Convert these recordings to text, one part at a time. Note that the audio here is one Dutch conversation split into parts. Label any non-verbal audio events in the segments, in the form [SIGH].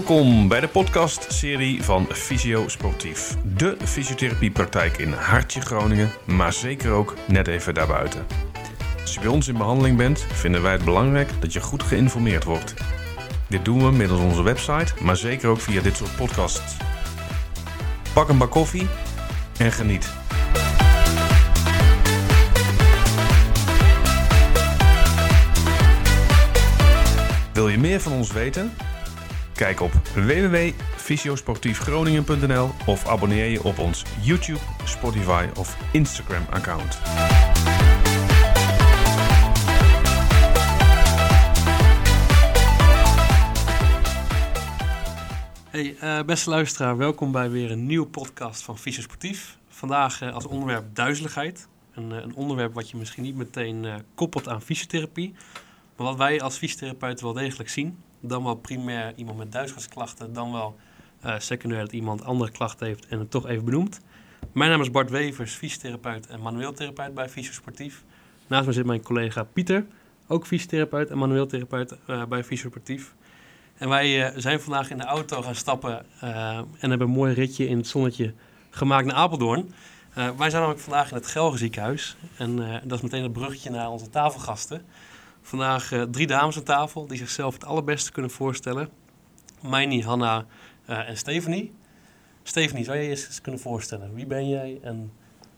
Welkom bij de podcastserie van Fysio Sportief. De fysiotherapiepraktijk in Hartje Groningen, maar zeker ook net even daarbuiten. Als je bij ons in behandeling bent, vinden wij het belangrijk dat je goed geïnformeerd wordt. Dit doen we middels onze website, maar zeker ook via dit soort podcasts. Pak een bak koffie en geniet. Wil je meer van ons weten? Kijk op www.fysiosportiefgroningen.nl of abonneer je op ons YouTube, Spotify of Instagram account. Hey, eh, beste luisteraar, welkom bij weer een nieuwe podcast van Fysio Sportief. Vandaag eh, als onderwerp duizeligheid. Een, eh, een onderwerp wat je misschien niet meteen koppelt aan fysiotherapie. Maar wat wij als fysiotherapeuten wel degelijk zien. Dan wel primair iemand met duizeligheidsklachten, dan wel eh, secundair dat iemand andere klachten heeft en het toch even benoemt. Mijn naam is Bart Wevers, fysiotherapeut en manueel therapeut bij Fysio Sportief. Naast me zit mijn collega Pieter, ook fysiotherapeut en manueel therapeut eh, bij Fysio Sportief. En wij eh, zijn vandaag in de auto gaan stappen en hebben een mooi ritje in het zonnetje gemaakt naar Apeldoorn. Wij zijn namelijk vandaag in het Gelre ziekenhuis. En dat is meteen het bruggetje naar onze tafelgasten. Vandaag eh, drie dames aan tafel die zichzelf het allerbeste kunnen voorstellen. Meini, Hanna eh, en Stephanie. Stephanie, zou jij je eens kunnen voorstellen? Wie ben jij en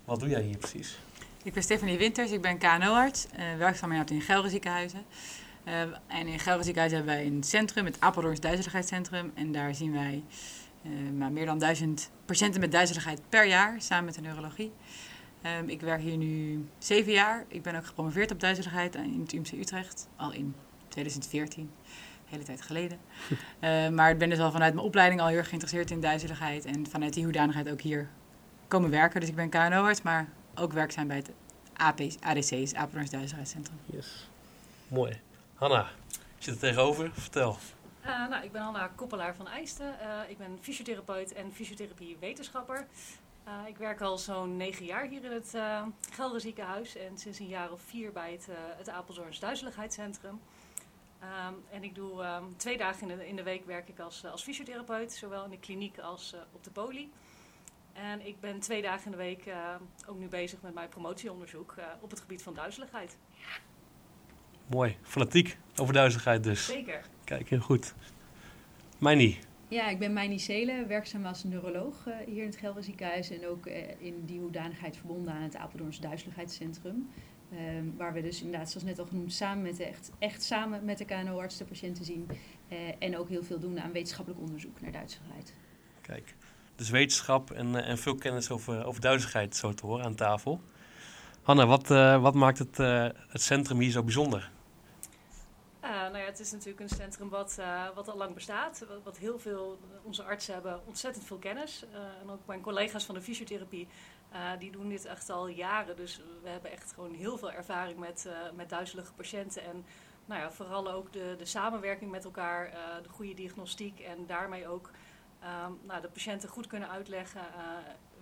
wat doe jij hier precies? Ik ben Stephanie Winters, ik ben KNO-arts, uh, werkzaam inderdaad in Gelre ziekenhuizen. Uh, en in Gelre ziekenhuis hebben wij een centrum, het Apeldoorns Duizeligheidscentrum. En daar zien wij maar meer dan duizend patiënten met duizeligheid per jaar, samen met de neurologie. Um, ik werk hier nu zeven jaar. Ik ben ook gepromoveerd op duizeligheid in het UMC Utrecht, al in 2014 hele tijd geleden. Uh, [LAUGHS] maar ik ben dus al vanuit mijn opleiding al heel erg geïnteresseerd in duizeligheid. En vanuit die hoedanigheid ook hier komen werken. Dus ik ben KNO-arts, maar ook werkzaam bij het AP, ADC's, Apeldoorns Duizeligheidscentrum. Yes, mooi. Hanna, je zit er tegenover. Vertel. Uh, nou, ik ben Hanna Koppelaar van Eijsten. Uh, ik ben fysiotherapeut en fysiotherapie-wetenschapper. Uh, ik werk al zo'n negen jaar hier in het uh, Gelre ziekenhuis en sinds een jaar of vier bij het, uh, het Apeldoorns Duizeligheidscentrum. Um, en ik doe um, twee dagen in de, in de, week werk ik als, als fysiotherapeut, zowel in de kliniek als op de poli. En ik ben twee dagen in de week ook nu bezig met mijn promotieonderzoek op het gebied van duizeligheid. Mooi, fanatiek over duizeligheid dus. Zeker. Kijk, heel goed. Meini. Ja, ik ben Meini Seelen, werkzaam als neuroloog uh, hier in het Gelre ziekenhuis en ook uh, in die hoedanigheid verbonden aan het Apeldoorns Duizeligheidscentrum. Uh, waar we dus inderdaad, zoals net al genoemd, samen met echt, echt samen met de KNO-arts de patiënten zien. eh, en ook heel veel doen aan wetenschappelijk onderzoek naar duizeligheid. Kijk, dus wetenschap en, eh, en veel kennis over, over duizeligheid zo te horen aan tafel. Hanna, wat, wat maakt het, het centrum hier zo bijzonder? Nou ja, het is natuurlijk een centrum wat, uh, wat al lang bestaat. Wat, wat, heel veel, onze artsen hebben ontzettend veel kennis. Uh, en ook mijn collega's van de fysiotherapie, die doen dit echt al jaren. Dus we hebben echt gewoon heel veel ervaring met, met duizelige patiënten. En nou ja, vooral ook de, de samenwerking met elkaar, de goede diagnostiek. En daarmee ook um, nou, de patiënten goed kunnen uitleggen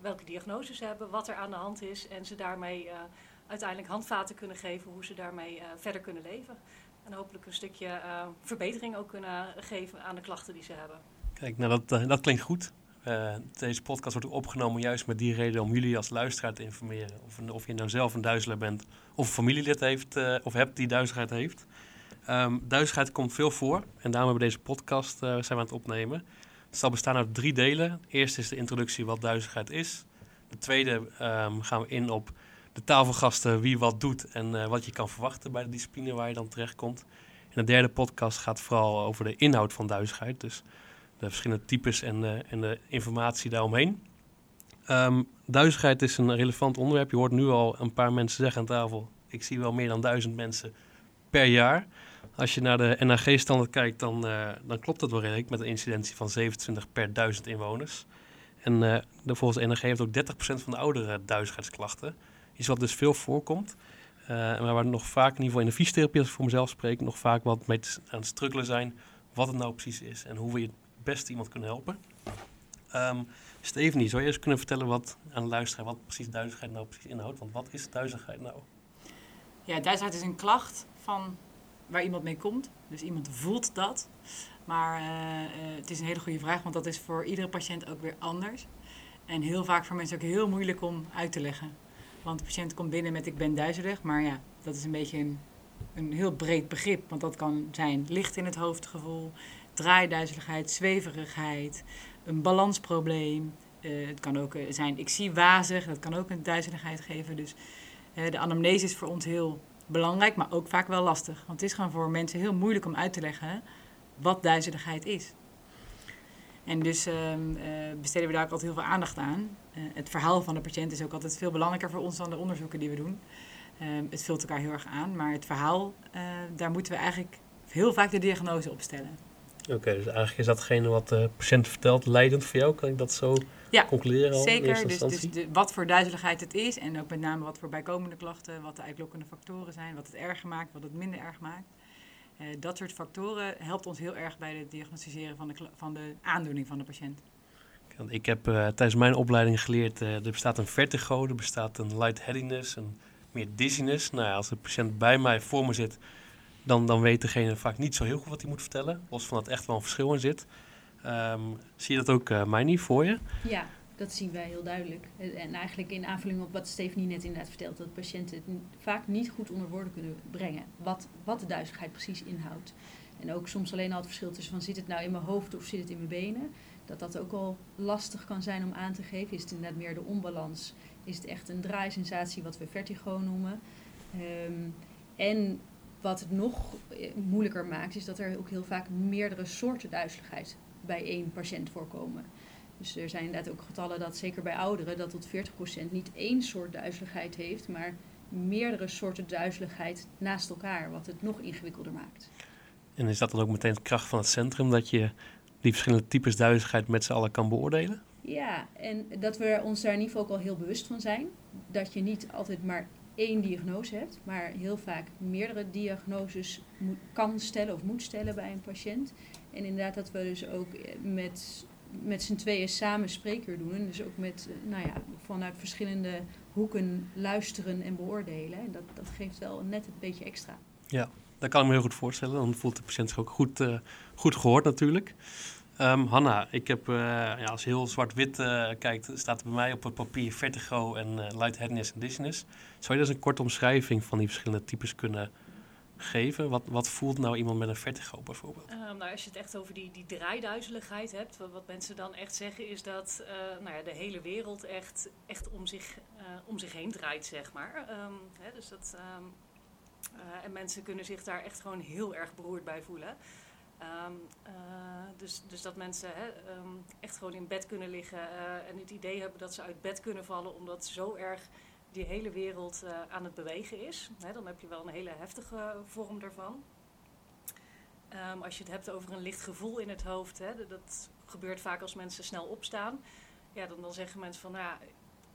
welke diagnoses ze hebben, wat er aan de hand is. En ze daarmee uiteindelijk handvaten kunnen geven hoe ze daarmee verder kunnen leven. En hopelijk een stukje uh, verbetering ook kunnen geven aan de klachten die ze hebben. Kijk, nou dat, uh, dat klinkt goed. Uh, deze podcast wordt ook opgenomen juist met die reden om jullie als luisteraar te informeren. Of, of je nou zelf een duizelaar bent of een familielid heeft of hebt die duizeligheid heeft. Um, komt veel voor en daarom hebben we deze podcast zijn we aan het opnemen. Het zal bestaan uit drie delen. Eerst is de introductie wat duizeligheid is. De tweede um, gaan we in op tafelgasten wie wat doet en uh, wat je kan verwachten bij de discipline waar je dan terechtkomt. En de derde podcast gaat vooral over de inhoud van duizigheid, dus de verschillende types en, uh, en de informatie daaromheen. Um, duizigheid is een relevant onderwerp. Je hoort nu al een paar mensen zeggen aan tafel, ik zie wel meer dan duizend mensen per jaar. Als je naar de NAG-standaard kijkt, dan, dan klopt dat wel redelijk met een incidentie van 27 per duizend inwoners. En volgens de heeft ook 30% van de ouderen duizigheidsklachten. Iets wat dus veel voorkomt. Uh, maar waar nog vaak, in ieder geval in de fysiotherapie, als ik voor mezelf spreek, nog vaak wat mee aan het struggelen zijn. Wat het nou precies is en hoe we het beste iemand kunnen helpen. Um, Stephanie, zou je eens kunnen vertellen wat aan de wat precies duizigheid nou precies inhoudt? Want wat is duizigheid nou? Ja, duizigheid is een klacht van waar iemand mee komt. Dus iemand voelt dat. Maar eh, eh, het is een hele goede vraag, want dat is voor iedere patiënt ook weer anders. En heel vaak voor mensen ook heel moeilijk om uit te leggen. Want de patiënt komt binnen met ik ben duizelig, maar ja, dat is een beetje een, een heel breed begrip. Want dat kan zijn licht in het hoofdgevoel, draaiduizeligheid, zweverigheid, een balansprobleem. Eh, het kan ook eh, zijn ik zie wazig, dat kan ook een duizeligheid geven. Dus de anamnese is voor ons heel belangrijk, maar ook vaak wel lastig. Want het is gewoon voor mensen heel moeilijk om uit te leggen wat duizeligheid is. En dus ehm, eh, besteden we daar ook altijd heel veel aandacht aan. Eh, het verhaal van de patiënt is ook altijd veel belangrijker voor ons dan de onderzoeken die we doen. Ehm, het vult elkaar heel erg aan, maar het verhaal, eh, daar moeten we eigenlijk heel vaak de diagnose op stellen. Oké, dus eigenlijk is datgene wat de patiënt vertelt leidend voor jou? Kan ik dat zo Ja, concluderen al Zeker, dus, dus de, wat voor duizeligheid het is en ook met name wat voor bijkomende klachten, wat de uitlokkende factoren zijn, wat het erger maakt, wat het minder erg maakt. Eh, dat soort factoren helpt ons heel erg bij het diagnosticeren van de, van de aandoening van de patiënt. Want Ik heb eh, tijdens mijn opleiding geleerd, eh, er bestaat een vertigo, er bestaat een lightheadedness, een meer dizziness. Nou ja, als de patiënt bij mij voor me zit, dan, dan weet degene vaak niet zo heel goed wat hij moet vertellen. Los van dat er echt wel een verschil in zit. Ehm, zie je dat ook, uh, mij niet voor je? Ja, dat zien wij heel duidelijk. Eh, En eigenlijk in aanvulling op wat Stephanie net inderdaad vertelt, dat patiënten het vaak niet goed onder woorden kunnen brengen. Wat, wat de duizeligheid precies inhoudt. En ook soms alleen al het verschil tussen van zit het nou in mijn hoofd of zit het in mijn benen. Dat dat ook al lastig kan zijn om aan te geven. Is het inderdaad meer de onbalans? Is het echt een draaisensatie wat we vertigo noemen? Ehm, en wat het nog eh, moeilijker maakt, is dat er ook heel vaak meerdere soorten duizeligheid bij één patiënt voorkomen. Dus er zijn inderdaad ook getallen dat zeker bij ouderen dat tot 40% niet één soort duizeligheid heeft, maar meerdere soorten duizeligheid naast elkaar, wat het nog ingewikkelder maakt. En is dat dan ook meteen de kracht van het centrum, dat je die verschillende types duizeligheid met z'n allen kan beoordelen? Ja, en dat we ons daar in ieder geval ook al heel bewust van zijn. Dat je niet altijd maar één diagnose hebt, maar heel vaak meerdere diagnoses moet, kan stellen of moet stellen bij een patiënt. En inderdaad dat we dus ook eh, met, met z'n tweeën samen spreekuur doen. En dus ook met, eh, nou ja, vanuit verschillende hoeken luisteren en beoordelen. En dat, dat geeft wel net een beetje extra. Dat kan ik me heel goed voorstellen. Dan voelt de patiënt zich ook goed, eh, goed gehoord natuurlijk. Ehm, Hanna, ik heb, eh, ja, als je heel zwart-wit kijkt, staat bij mij op het papier vertigo en lightheadedness en dizziness. Zou je dus een korte omschrijving van die verschillende types kunnen geven? Wat, wat voelt nou iemand met een vertigo bijvoorbeeld? Ehm, nou, als je het echt over die, die draaiduizeligheid hebt, wat, mensen dan echt zeggen is dat eh, nou ja, de hele wereld echt, echt om, zich, eh, om zich heen draait, zeg maar. Ehm, hè, dus dat, ehm, eh, en mensen kunnen zich daar echt gewoon heel erg beroerd bij voelen. Dus, dus dat mensen hè, echt gewoon in bed kunnen liggen en het idee hebben dat ze uit bed kunnen vallen omdat zo erg die hele wereld eh, aan het bewegen is. Hè, dan heb je wel een hele heftige vorm daarvan. Ehm, als je het hebt over een licht gevoel in het hoofd, hè, dat- gebeurt vaak als mensen snel opstaan. Ja, dan, dan zeggen mensen van, nou,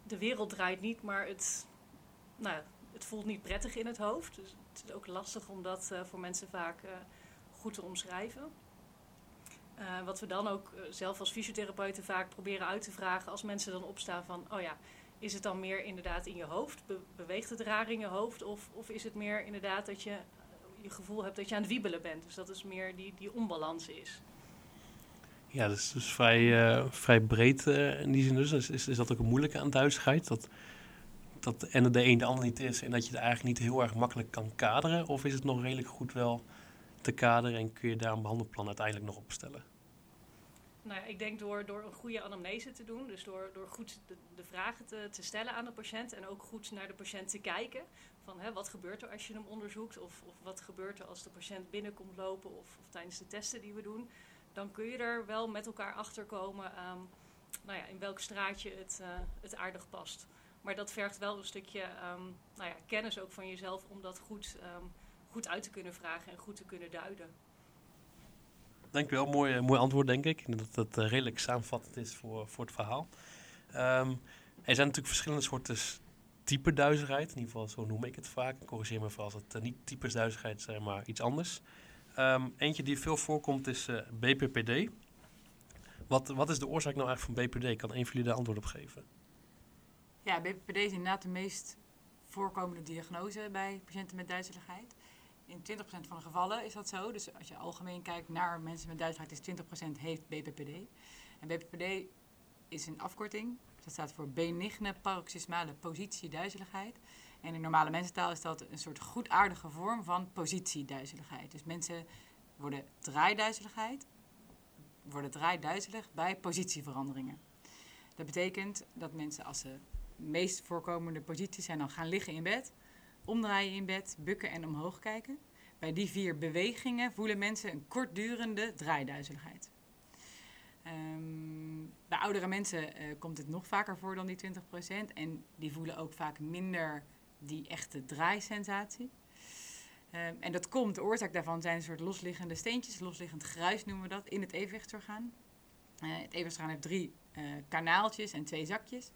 de wereld draait niet, maar het, nou, het voelt niet prettig in het hoofd. Dus het is ook lastig om dat eh, voor mensen vaak eh, goed te omschrijven. Wat we dan ook zelf als fysiotherapeuten vaak proberen uit te vragen als mensen dan opstaan van, oh ja, is het dan meer inderdaad in je hoofd? Be- beweegt het raar in je hoofd? Of, of is het meer inderdaad dat je eh, je gevoel hebt dat je aan het wiebelen bent? Dus dat is meer die, die onbalans is. Ja, dat is dus vrij, eh, vrij breed eh, in die zin dus. Is, is, dat ook een moeilijke aan? Dat, dat en de een de ander niet is en dat je het eigenlijk niet heel erg makkelijk kan kaderen? Of is het nog redelijk goed wel te kaderen en kun je daar een behandelplan uiteindelijk nog op stellen? Nou ja, ik denk door, door een goede anamnese te doen, dus door, door goed de, vragen te, te stellen aan de patiënt en ook goed naar de patiënt te kijken. Van hè, wat gebeurt er als je hem onderzoekt of, of wat gebeurt er als de patiënt binnenkomt lopen of, of tijdens de testen die we doen. Dan kun je er wel met elkaar achter komen ehm, nou ja, in welk straatje het, eh, het aardig past. Maar dat vergt wel een stukje ehm, nou ja, kennis ook van jezelf om dat goed, ehm, goed uit te kunnen vragen en goed te kunnen duiden. Dankjewel, mooi, mooi antwoord denk ik. Ik dat het eh, redelijk samenvattend is voor, voor het verhaal. Ehm, er zijn natuurlijk verschillende soorten type duizigheid. In ieder geval, zo noem ik het vaak. Corrigeer me vooral als het eh, niet types duizigheid zijn, maar iets anders. Ehm, eentje die veel voorkomt is eh, BPPD. Wat, wat is de oorzaak nou eigenlijk van BPD? Kan een van jullie daar antwoord op geven? Ja, BPPD is inderdaad de meest voorkomende diagnose bij patiënten met duizeligheid. In 20% van de gevallen is dat zo. Dus als je algemeen kijkt naar mensen met duizeligheid, is 20% heeft BPPD. En BPPD is een afkorting. Dat staat voor benigne paroxysmale positieduizeligheid. En in normale mensentaal is dat een soort goedaardige vorm van positieduizeligheid. Dus mensen worden draaiduizeligheid, worden draaiduizelig bij positieveranderingen. Dat betekent dat mensen als ze meest voorkomende posities zijn dan gaan liggen in bed, omdraaien in bed, bukken en omhoog kijken. Bij die vier bewegingen voelen mensen een kortdurende draaiduizeligheid. Um, bij oudere mensen uh, komt het nog vaker voor dan die 20%. En die voelen ook vaak minder die echte draaisensatie. Um, en dat komt, de oorzaak daarvan zijn een soort losliggende steentjes, losliggend gruis noemen we dat, in het evenwichtsorgaan. Uh, het evenwichtsorgaan heeft drie uh, kanaaltjes en twee zakjes.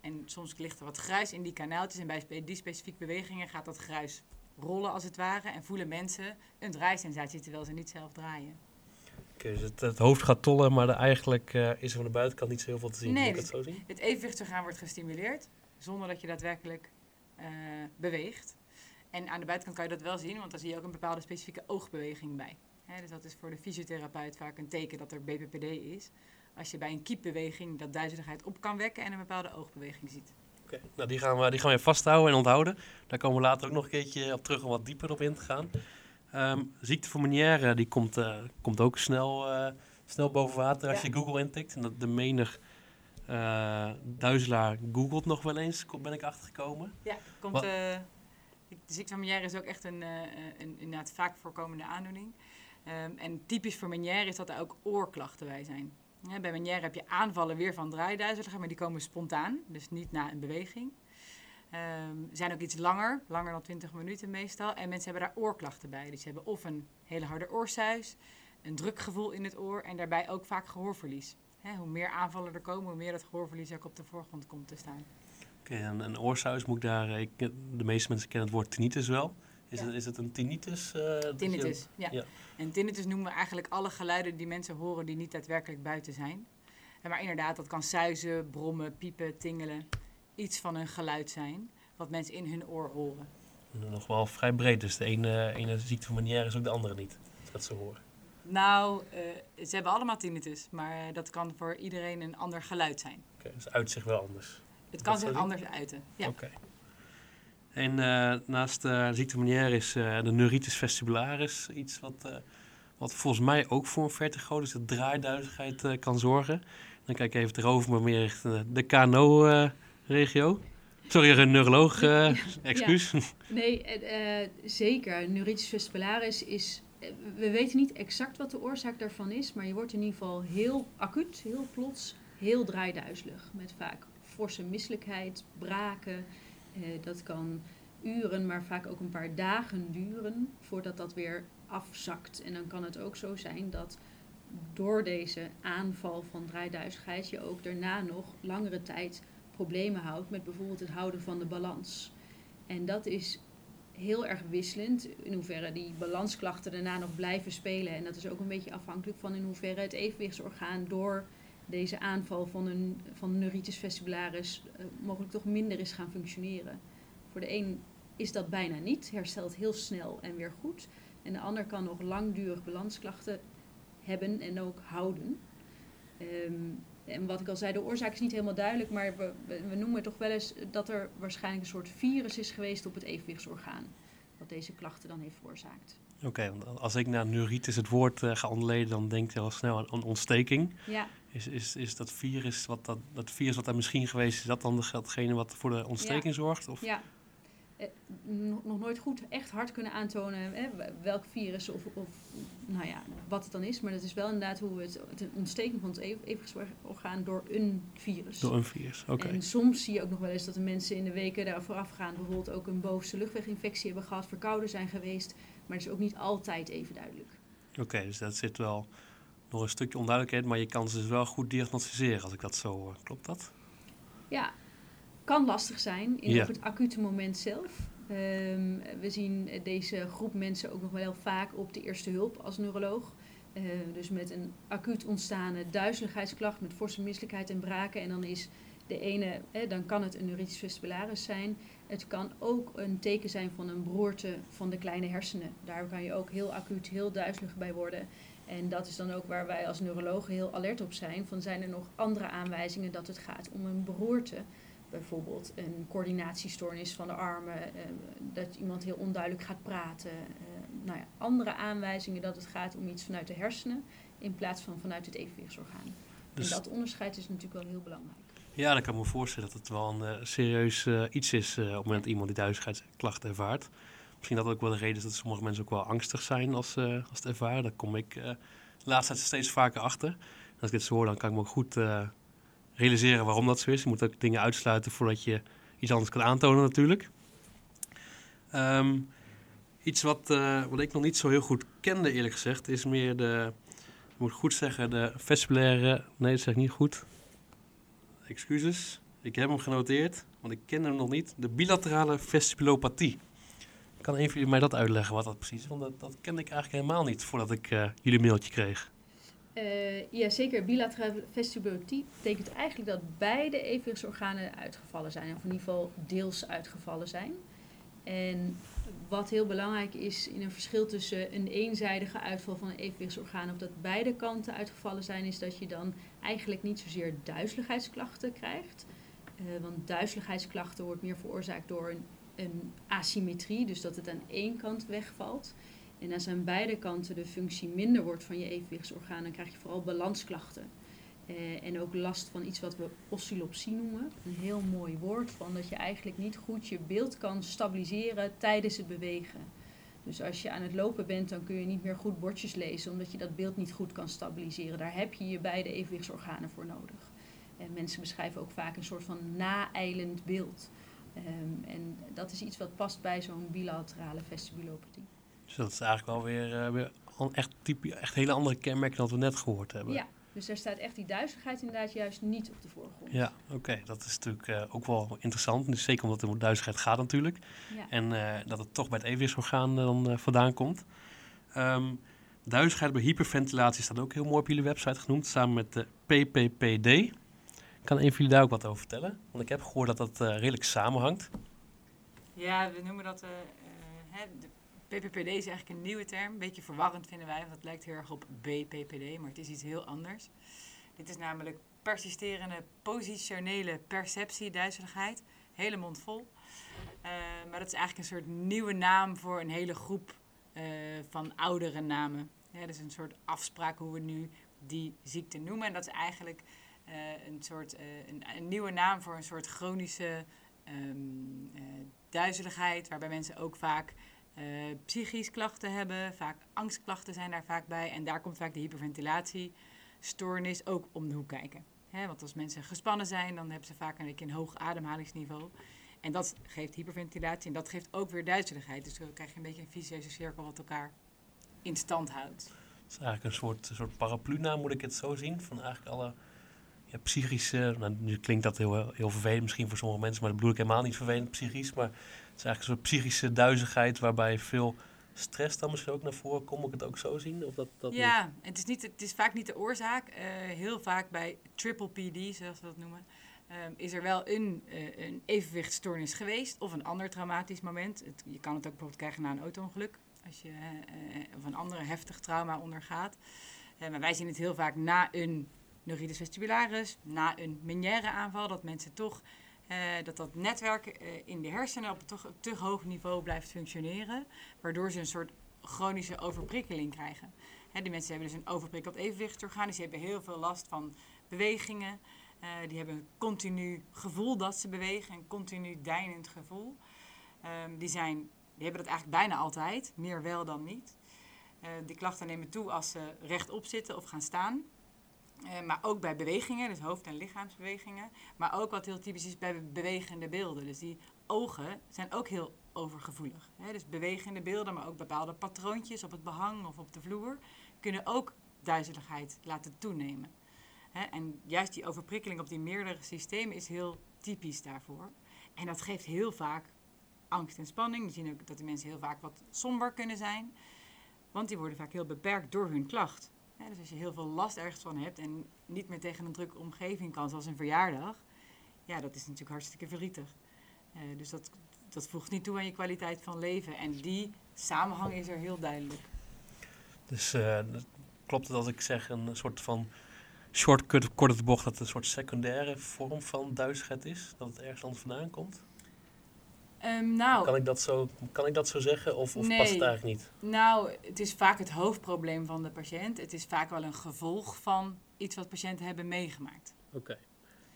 En soms ligt er wat gruis in die kanaaltjes en bij die specifieke bewegingen gaat dat gruis rollen als het ware. En voelen mensen een draaisensatie terwijl ze niet zelf draaien. Okay, dus het, het, hoofd gaat tollen, maar de, eigenlijk uh, is er van de buitenkant niet zo heel veel te zien. Nee, dus het, het evenwichtsorgaan wordt gestimuleerd zonder dat je daadwerkelijk uh, beweegt. En aan de buitenkant kan je dat wel zien, want daar zie je ook een bepaalde specifieke oogbeweging bij. Dus dat is voor de fysiotherapeut vaak een teken dat er BPPD is. Als je bij een kiepbeweging dat duizeligheid op kan wekken en een bepaalde oogbeweging ziet. Oké, okay. nou die gaan, we, die gaan we vasthouden en onthouden. Daar komen we later ook nog een keertje op terug om wat dieper op in te gaan. Um, ziekte van Meniere, die komt, uh, komt ook snel, uh, snel boven water als ja. je Google intikt. En dat de menig uh, duizelaar googelt nog wel eens, ben ik achtergekomen. Ja, komt, de ziekte van Meniere is ook echt een, een inderdaad vaak voorkomende aandoening. Um, en typisch voor Meniere is dat er ook oorklachten bij zijn. Bij Meniere heb je aanvallen weer van draaiduizeligheid, maar die komen spontaan, dus niet na een beweging. Um, zijn ook iets langer, langer dan 20 minuten meestal. En mensen hebben daar oorklachten bij. Dus ze hebben of een hele harde oorsuis, een drukgevoel in het oor en daarbij ook vaak gehoorverlies. Hoe meer aanvallen er komen, hoe meer dat gehoorverlies ook op de voorgrond komt te staan. Oké, en een oorsuis moet ik daar... Ik, de meeste mensen kennen het woord tinnitus wel. Is, ja. het, is het een tinnitus? Uh, tinnitus, ja. ja. En tinnitus noemen we eigenlijk alle geluiden die mensen horen die niet daadwerkelijk buiten zijn. Maar inderdaad, dat kan suizen, brommen, piepen, tingelen iets van een geluid zijn wat mensen in hun oor horen. Nog wel vrij breed, dus de ene, ene ziekte van Meniere is ook de andere niet, dat ze horen. Nou, uh, ze hebben allemaal tinnitus, maar dat kan voor iedereen een ander geluid zijn. Oké, okay, dus het uit zich wel anders. Het kan zich anders uiten, ja. Oké. Okay. En uh, naast de uh, ziekte Meniere is uh, de neuritis vestibularis iets wat, wat volgens mij ook voor een vertigo, dus de draaiduizigheid kan zorgen. Dan kijk ik even erover, maar meer richting de KNO regio. Sorry, een neuroloog, [LAUGHS] uh, excuus. Ja. Nee, uh, zeker. Neuritis vestibularis is... we weten niet exact wat de oorzaak daarvan is, maar je wordt in ieder geval heel acuut, heel plots, heel draaiduizelig. Met vaak forse misselijkheid, braken. Uh, dat kan uren, maar vaak ook een paar dagen duren voordat dat weer afzakt. En dan kan het ook zo zijn dat door deze aanval van draaiduizigheid je ook daarna nog langere tijd problemen houdt met bijvoorbeeld het houden van de balans. En dat is heel erg wisselend in hoeverre die balansklachten daarna nog blijven spelen. En dat is ook een beetje afhankelijk van in hoeverre het evenwichtsorgaan door deze aanval van een van neuritis vestibularis uh, mogelijk toch minder is gaan functioneren. Voor de een is dat bijna niet, herstelt heel snel en weer goed. En de ander kan nog langdurig balansklachten hebben en ook houden. Um, en wat ik al zei, de oorzaak is niet helemaal duidelijk, maar we, we noemen toch wel eens dat er waarschijnlijk een soort virus is geweest op het evenwichtsorgaan. Wat deze klachten dan heeft veroorzaakt. Oké, okay, als ik naar neuritis het woord uh, ga ontleden, dan denk je al snel aan, aan ontsteking. Ja. Is, is, is dat virus, wat dat, dat virus wat daar misschien geweest is, dat dan datgene wat voor de ontsteking ja. zorgt? Of? Ja, eh, nog nooit goed echt hard kunnen aantonen hè, welk virus of, of nou ja, wat het dan is. Maar dat is wel inderdaad hoe het, het ontsteking van het evenwichtsorgaan door een virus. Door een virus, oké. En soms zie je ook nog wel eens dat de mensen in de weken daar voorafgaand bijvoorbeeld ook een bovenste luchtweginfectie hebben gehad, verkouden zijn geweest. Maar dat is ook niet altijd even duidelijk. Oké, okay, dus dat zit wel nog een stukje onduidelijkheid, maar je kan ze dus wel goed diagnosticeren als ik dat zo hoor. Klopt dat? Ja, kan lastig zijn in ja. het acute moment zelf. Um, we zien deze groep mensen ook nog wel heel vaak op de eerste hulp als neuroloog. Uh, dus met een acuut ontstane duizeligheidsklacht, met forse misselijkheid en braken. En dan is de ene, eh, dan kan het een neuritis vestibularis zijn. Het kan ook een teken zijn van een beroerte van de kleine hersenen. Daar kan je ook heel acuut, heel duizelig bij worden. En dat is dan ook waar wij als neurologen heel alert op zijn. Van zijn er nog andere aanwijzingen dat het gaat om een beroerte? Bijvoorbeeld een coördinatiestoornis van de armen, eh, dat iemand heel onduidelijk gaat praten. Eh, nou ja, andere aanwijzingen dat het gaat om iets vanuit de hersenen in plaats van vanuit het evenwichtsorgaan. Dus- en dat onderscheid is natuurlijk wel heel belangrijk. Ja, dan kan ik me voorstellen dat het wel een eh, serieus eh, iets is eh, op het moment dat iemand die duizeligheidsklachten ervaart. Misschien dat ook wel de reden is dat sommige mensen ook wel angstig zijn als, eh, als het ervaren. Daar kom ik eh, de laatste tijd steeds vaker achter. Als ik dit zo hoor, dan kan ik me ook goed eh, realiseren waarom dat zo is. Je moet ook dingen uitsluiten voordat je iets anders kan aantonen natuurlijk. Ehm, iets wat, wat ik nog niet zo heel goed kende eerlijk gezegd, is meer de, ik moet goed zeggen, de vestibulaire, nee dat zeg ik niet goed, excuses. Ik heb hem genoteerd, want ik ken hem nog niet. De bilaterale vestibulopathie. Kan een van jullie mij dat uitleggen wat dat precies is? Want dat, dat kende ik eigenlijk helemaal niet voordat ik eh, jullie mailtje kreeg. Eh, ja, zeker. Bilaterale vestibulopathie betekent eigenlijk dat beide evenwichtsorganen uitgevallen zijn. Of in ieder geval deels uitgevallen zijn. En wat heel belangrijk is in een verschil tussen een eenzijdige uitval van een evenwichtsorgaan of dat beide kanten uitgevallen zijn, is dat je dan eigenlijk niet zozeer duizeligheidsklachten krijgt. Eh, want duizeligheidsklachten wordt meer veroorzaakt door een, een asymmetrie, dus dat het aan één kant wegvalt. En als aan beide kanten de functie minder wordt van je evenwichtsorgaan, dan krijg je vooral balansklachten. Eh, en ook last van iets wat we oscillopsie noemen. Een heel mooi woord van dat je eigenlijk niet goed je beeld kan stabiliseren tijdens het bewegen. Dus als je aan het lopen bent, dan kun je niet meer goed bordjes lezen, omdat je dat beeld niet goed kan stabiliseren. Daar heb je je beide evenwichtsorganen voor nodig. En mensen beschrijven ook vaak een soort van naeilend beeld. Ehm, en dat is iets wat past bij zo'n bilaterale vestibulopathie. Dus dat is eigenlijk wel weer, eh, weer echt, type, echt hele andere kenmerken dan we net gehoord hebben. Ja, dus daar staat echt die duizeligheid inderdaad juist niet op de voorgrond. Ja, oké. Dat is natuurlijk eh, ook wel interessant. Dus zeker omdat het om duizigheid gaat natuurlijk. Ja. En eh, dat het toch bij het evenwichtsorgaan dan vandaan komt. Ehm duizigheid bij hyperventilatie staat ook heel mooi op jullie website genoemd. Samen met de PPPD. Kan een van jullie daar ook wat over vertellen? Want ik heb gehoord dat dat eh, redelijk samenhangt. Ja, we noemen dat. eh, eh, de PPPD is eigenlijk een nieuwe term. Een beetje verwarrend vinden wij, want het lijkt heel erg op BPPD, maar het is iets heel anders. Dit is namelijk persisterende positionele perceptieduizeligheid. Hele mond vol. Maar dat is eigenlijk een soort nieuwe naam voor een hele groep van oudere namen. Ja, dat is een soort afspraak hoe we nu die ziekte noemen. En dat is eigenlijk een soort eh, een, een nieuwe naam voor een soort chronische ehm, eh, duizeligheid, waarbij mensen ook vaak eh psychisch klachten hebben, vaak angstklachten zijn daar vaak bij. En daar komt vaak de hyperventilatiestoornis ook om de hoek kijken. Want als mensen gespannen zijn, dan hebben ze vaak een een hoog ademhalingsniveau. En dat geeft hyperventilatie en dat geeft ook weer duizeligheid. Dus dan krijg je een beetje een vicieuze cirkel wat elkaar in stand houdt. Het is eigenlijk een soort, soort paraplu-naam, moet ik het zo zien. Van eigenlijk alle ja, psychische... Nou, nu klinkt dat heel, heel vervelend misschien voor sommige mensen, maar dat bedoel ik helemaal niet vervelend psychisch. Maar het is eigenlijk een soort psychische duizigheid waarbij veel stress dan misschien ook naar voren komt. Ik het ook zo zien? Of dat, dat niet? Ja, het is, niet, het is vaak niet de oorzaak. Eh, heel vaak bij triple PD, zoals we dat noemen, ehm, is er wel een, eh, een evenwichtstoornis geweest of een ander traumatisch moment. Het, je kan het ook bijvoorbeeld krijgen na een auto-ongeluk, als je eh, of een andere heftig trauma ondergaat. Maar wij zien het heel vaak na een neuritis vestibularis, na een meniere aanval, dat mensen toch eh, dat dat netwerk eh, in de hersenen op een toch te hoog niveau blijft functioneren, waardoor ze een soort chronische overprikkeling krijgen. Hè, die mensen hebben dus een overprikkeld evenwichtsorgaan, dus die hebben heel veel last van bewegingen. Eh, die hebben een continu gevoel dat ze bewegen, een continu deinend gevoel. Ehm, die, zijn, die hebben dat eigenlijk bijna altijd, meer wel dan niet. Die klachten nemen toe als ze rechtop zitten of gaan staan. Eh, maar ook bij bewegingen, dus hoofd- en lichaamsbewegingen. Maar ook wat heel typisch is bij bewegende beelden. Dus die ogen zijn ook heel overgevoelig. Hè? Dus bewegende beelden, maar ook bepaalde patroontjes op het behang of op de vloer... kunnen ook duizeligheid laten toenemen. Hè? En juist die overprikkeling op die meerdere systemen is heel typisch daarvoor. En dat geeft heel vaak angst en spanning. We zien ook dat de mensen heel vaak wat somber kunnen zijn. Want die worden vaak heel beperkt door hun klacht. Dus als je heel veel last ergens van hebt en niet meer tegen een drukke omgeving kan, zoals een verjaardag, ja, dat is natuurlijk hartstikke verdrietig. Eh, dus dat dat voegt niet toe aan je kwaliteit van leven. En die samenhang is er heel duidelijk. Dus uh, klopt het als ik zeg een soort van shortcut, kort op de bocht, dat het een soort secundaire vorm van duizigheid is? Dat het ergens anders vandaan komt? Um, nou, kan, ik dat zo, kan ik dat zo zeggen of, of past het eigenlijk niet? Nou, het is vaak het hoofdprobleem van de patiënt. Het is vaak wel een gevolg van iets wat patiënten hebben meegemaakt. Oké,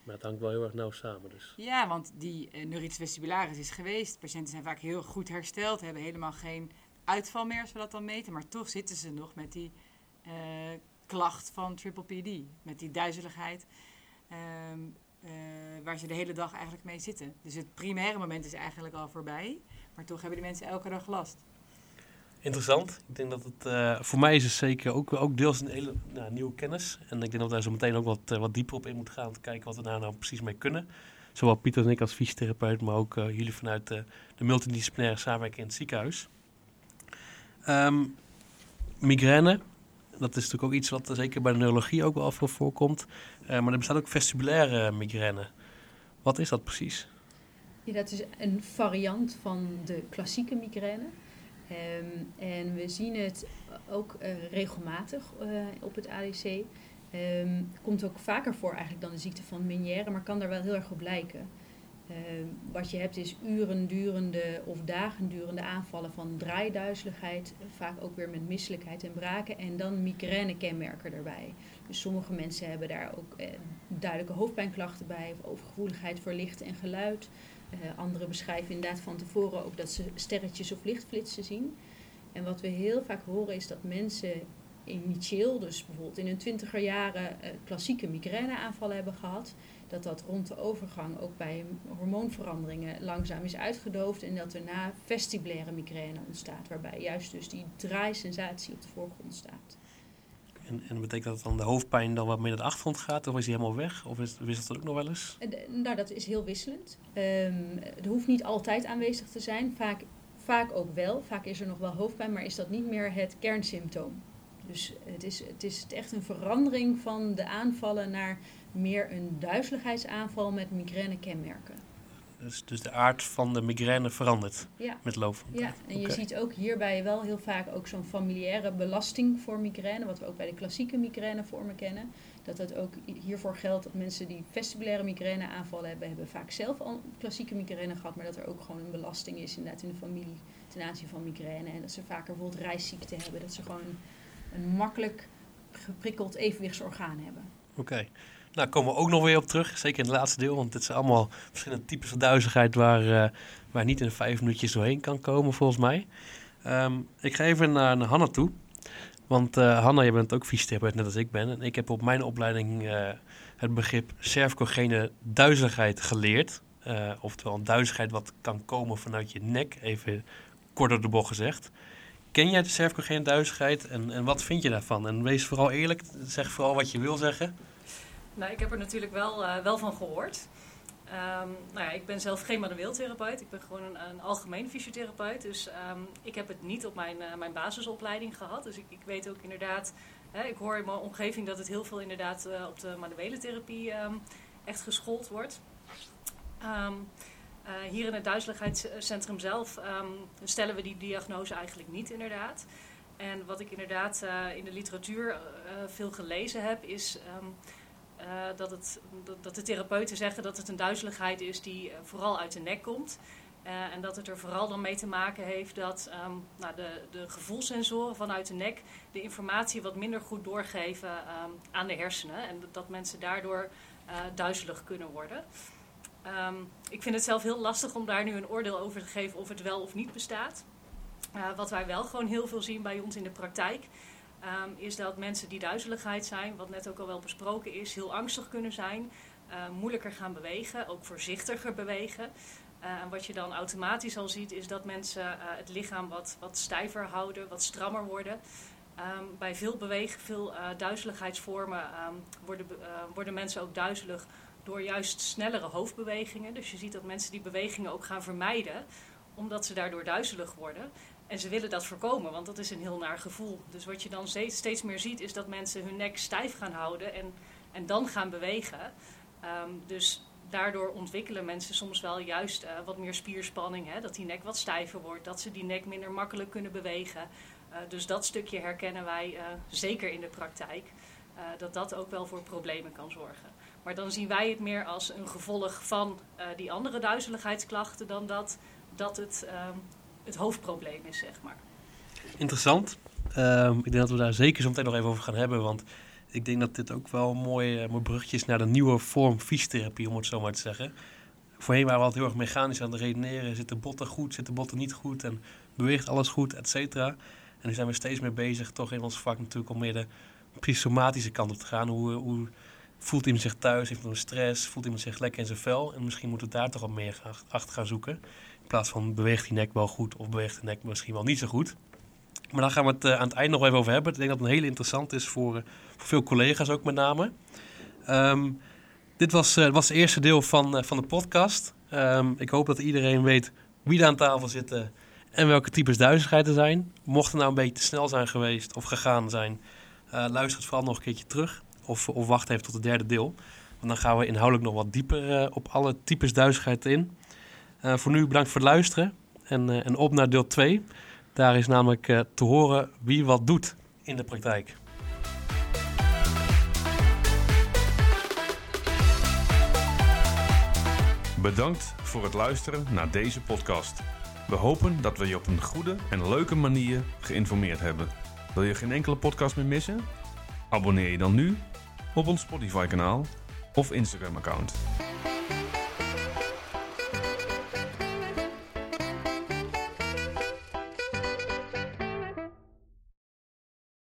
maar het hangt wel heel erg nauw samen dus. Ja, want die uh, neuritis vestibularis is geweest. Patiënten zijn vaak heel goed hersteld, hebben helemaal geen uitval meer als we dat dan meten. Maar toch zitten ze nog met die uh, klacht van triple PD. Met die duizeligheid. Um, uh, waar ze de hele dag eigenlijk mee zitten. Dus het primaire moment is eigenlijk al voorbij. Maar toch hebben die mensen elke dag last. Interessant. Ik denk dat het uh, voor mij is het zeker ook, ook deels een hele nou, nieuwe kennis. En ik denk dat daar zo meteen ook wat, uh, wat dieper op in moeten gaan. Om te kijken wat we daar nou precies mee kunnen. Zowel Pieter en ik als fysiotherapeut, maar ook jullie vanuit de multidisciplinaire samenwerking in het ziekenhuis. Um, migraine, dat is natuurlijk ook iets wat zeker bij de neurologie ook wel veel voorkomt. Uh, maar er bestaat ook vestibulaire migraine. Wat is dat precies? Ja, dat is een variant van de klassieke migraine. Um, en we zien het ook uh, regelmatig uh, op het ADC. Ehm, komt ook vaker voor eigenlijk dan de ziekte van Meniere, maar kan daar wel heel erg op lijken. Uh, wat je hebt is uren durende of dagen durende aanvallen van draaiduizeligheid, vaak ook weer met misselijkheid en braken en dan migrainekenmerken erbij. Dus sommige mensen hebben daar ook eh, duidelijke hoofdpijnklachten bij, of overgevoeligheid voor licht en geluid. Uh, anderen beschrijven inderdaad van tevoren ook dat ze sterretjes of lichtflitsen zien. En wat we heel vaak horen is dat mensen initieel, dus bijvoorbeeld in hun twintiger jaren, uh, klassieke migraineaanvallen hebben gehad dat dat rond de overgang ook bij hormoonveranderingen langzaam is uitgedoofd en dat er na vestibulaire migraine ontstaat, waarbij juist dus die draaisensatie op de voorgrond staat. En, en betekent dat dan de hoofdpijn dan wat meer naar de achtergrond gaat, of is die helemaal weg? Of is, wisselt dat ook nog wel eens? nou, dat is heel wisselend. Um, het hoeft niet altijd aanwezig te zijn, vaak, vaak ook wel. Vaak is er nog wel hoofdpijn, maar is dat niet meer het kernsymptoom. Dus het is, het is echt een verandering van de aanvallen naar meer een duizeligheidsaanval met migrainekenmerken. Dus, dus de aard van de migraine verandert ja. met loop van Ja, en je ziet ook hierbij wel heel vaak ook zo'n familiaire belasting voor migraine, wat we ook bij de klassieke migrainevormen kennen. Dat het ook hiervoor geldt dat mensen die vestibulaire migraine aanvallen hebben, hebben vaak zelf al klassieke migraine gehad, maar dat er ook gewoon een belasting is inderdaad in de familie ten aanzien van migraine. En dat ze vaker bijvoorbeeld reisziekte hebben, dat ze gewoon een makkelijk geprikkeld evenwichtsorgaan hebben. Oké. Nou, komen we ook nog weer op terug. Zeker in het laatste deel. Want dit zijn allemaal verschillende types van duizigheid waar, uh, waar niet in vijf minuutjes doorheen kan komen, volgens mij. Um, ik ga even naar, naar Hanna toe. Want uh, Hanna, je bent ook fysiotherapeut, net als ik ben. En ik heb op mijn opleiding uh, het begrip cervicogene duizeligheid geleerd. oftewel een duizigheid wat kan komen vanuit je nek, even kort door de bocht gezegd. Ken jij de cervicogene duizigheid en, en wat vind je daarvan? En wees vooral eerlijk, zeg vooral wat je wil zeggen. Nou, ik heb er natuurlijk wel, uh, wel van gehoord. Um, nou ja, ik ben zelf geen manueeltherapeut. Ik ben gewoon een, een algemeen fysiotherapeut. Dus um, ik heb het niet op mijn, uh, mijn basisopleiding gehad. Dus ik, ik weet ook inderdaad... Hè, ik hoor in mijn omgeving dat het heel veel inderdaad uh, op de manuele therapie um, echt geschoold wordt. hier in het duizeligheidscentrum zelf stellen we die diagnose eigenlijk niet inderdaad. En wat ik inderdaad in de literatuur veel gelezen heb is... Uh, dat, het, dat de therapeuten zeggen dat het een duizeligheid is die uh, vooral uit de nek komt. Uh, en dat het er vooral dan mee te maken heeft dat um, nou, de, de gevoelssensoren vanuit de nek de informatie wat minder goed doorgeven um, aan de hersenen. En dat, dat mensen daardoor duizelig kunnen worden. Um, ik vind het zelf heel lastig om daar nu een oordeel over te geven of het wel of niet bestaat. wat wij wel gewoon heel veel zien bij ons in de praktijk um, is dat mensen die duizeligheid zijn, wat net ook al wel besproken is, heel angstig kunnen zijn, uh, moeilijker gaan bewegen, ook voorzichtiger bewegen. Uh, en wat je dan automatisch al ziet, is dat mensen uh, het lichaam wat, wat stijver houden, wat strammer worden. Bij veel bewegen, veel duizeligheidsvormen um, worden, worden mensen ook duizelig door juist snellere hoofdbewegingen. Dus je ziet dat mensen die bewegingen ook gaan vermijden, omdat ze daardoor duizelig worden. En ze willen dat voorkomen, want dat is een heel naar gevoel. Dus wat je dan steeds, steeds meer ziet, is dat mensen hun nek stijf gaan houden en, en dan gaan bewegen. Um, dus daardoor ontwikkelen mensen soms wel juist eh, wat meer spierspanning. Hè? Dat die nek wat stijver wordt, dat ze die nek minder makkelijk kunnen bewegen. Uh, dus dat stukje herkennen wij uh, zeker in de praktijk. dat dat ook wel voor problemen kan zorgen. Maar dan zien wij het meer als een gevolg van die andere duizeligheidsklachten dan dat, dat het ehm, het hoofdprobleem is, zeg maar. Interessant. Um, ik denk dat we daar zeker zo meteen nog even over gaan hebben. Want ik denk dat dit ook wel een mooi, uh, mooi bruggetje is naar de nieuwe vorm fysiotherapie, om het zo maar te zeggen. Voorheen waren we altijd heel erg mechanisch aan het redeneren. Zitten botten goed, zitten botten niet goed en beweegt alles goed, et cetera. En nu zijn we steeds meer bezig, toch in ons vak natuurlijk, om meer de psychosomatische kant op te gaan. Hoe, hoe voelt iemand zich thuis? Heeft een stress? Voelt iemand zich lekker in zijn vel? En misschien moeten we daar toch wat meer achter gaan zoeken. In plaats van beweegt die nek wel goed of beweegt de nek misschien wel niet zo goed. Maar daar gaan we het uh, aan het eind nog even over hebben. Ik denk dat het een hele interessant is voor, uh, voor veel collega's ook met name. Um, dit was, uh, was het eerste deel van, van de podcast. Um, ik hoop dat iedereen weet wie er aan tafel zitten en welke types duizigheid er zijn. Mocht het nou een beetje te snel zijn geweest of gegaan zijn, luister het vooral nog een keertje terug. Of, of wacht even tot het derde deel. Want dan gaan we inhoudelijk nog wat dieper op alle types duizigheid in. Voor nu bedankt voor het luisteren en, en op naar deel 2. Daar is namelijk uh, te horen wie wat doet in de praktijk. Bedankt voor het luisteren naar deze podcast. We hopen dat we je op een goede en leuke manier geïnformeerd hebben. Wil je geen enkele podcast meer missen? Abonneer je dan nu op ons Spotify-kanaal of Instagram-account.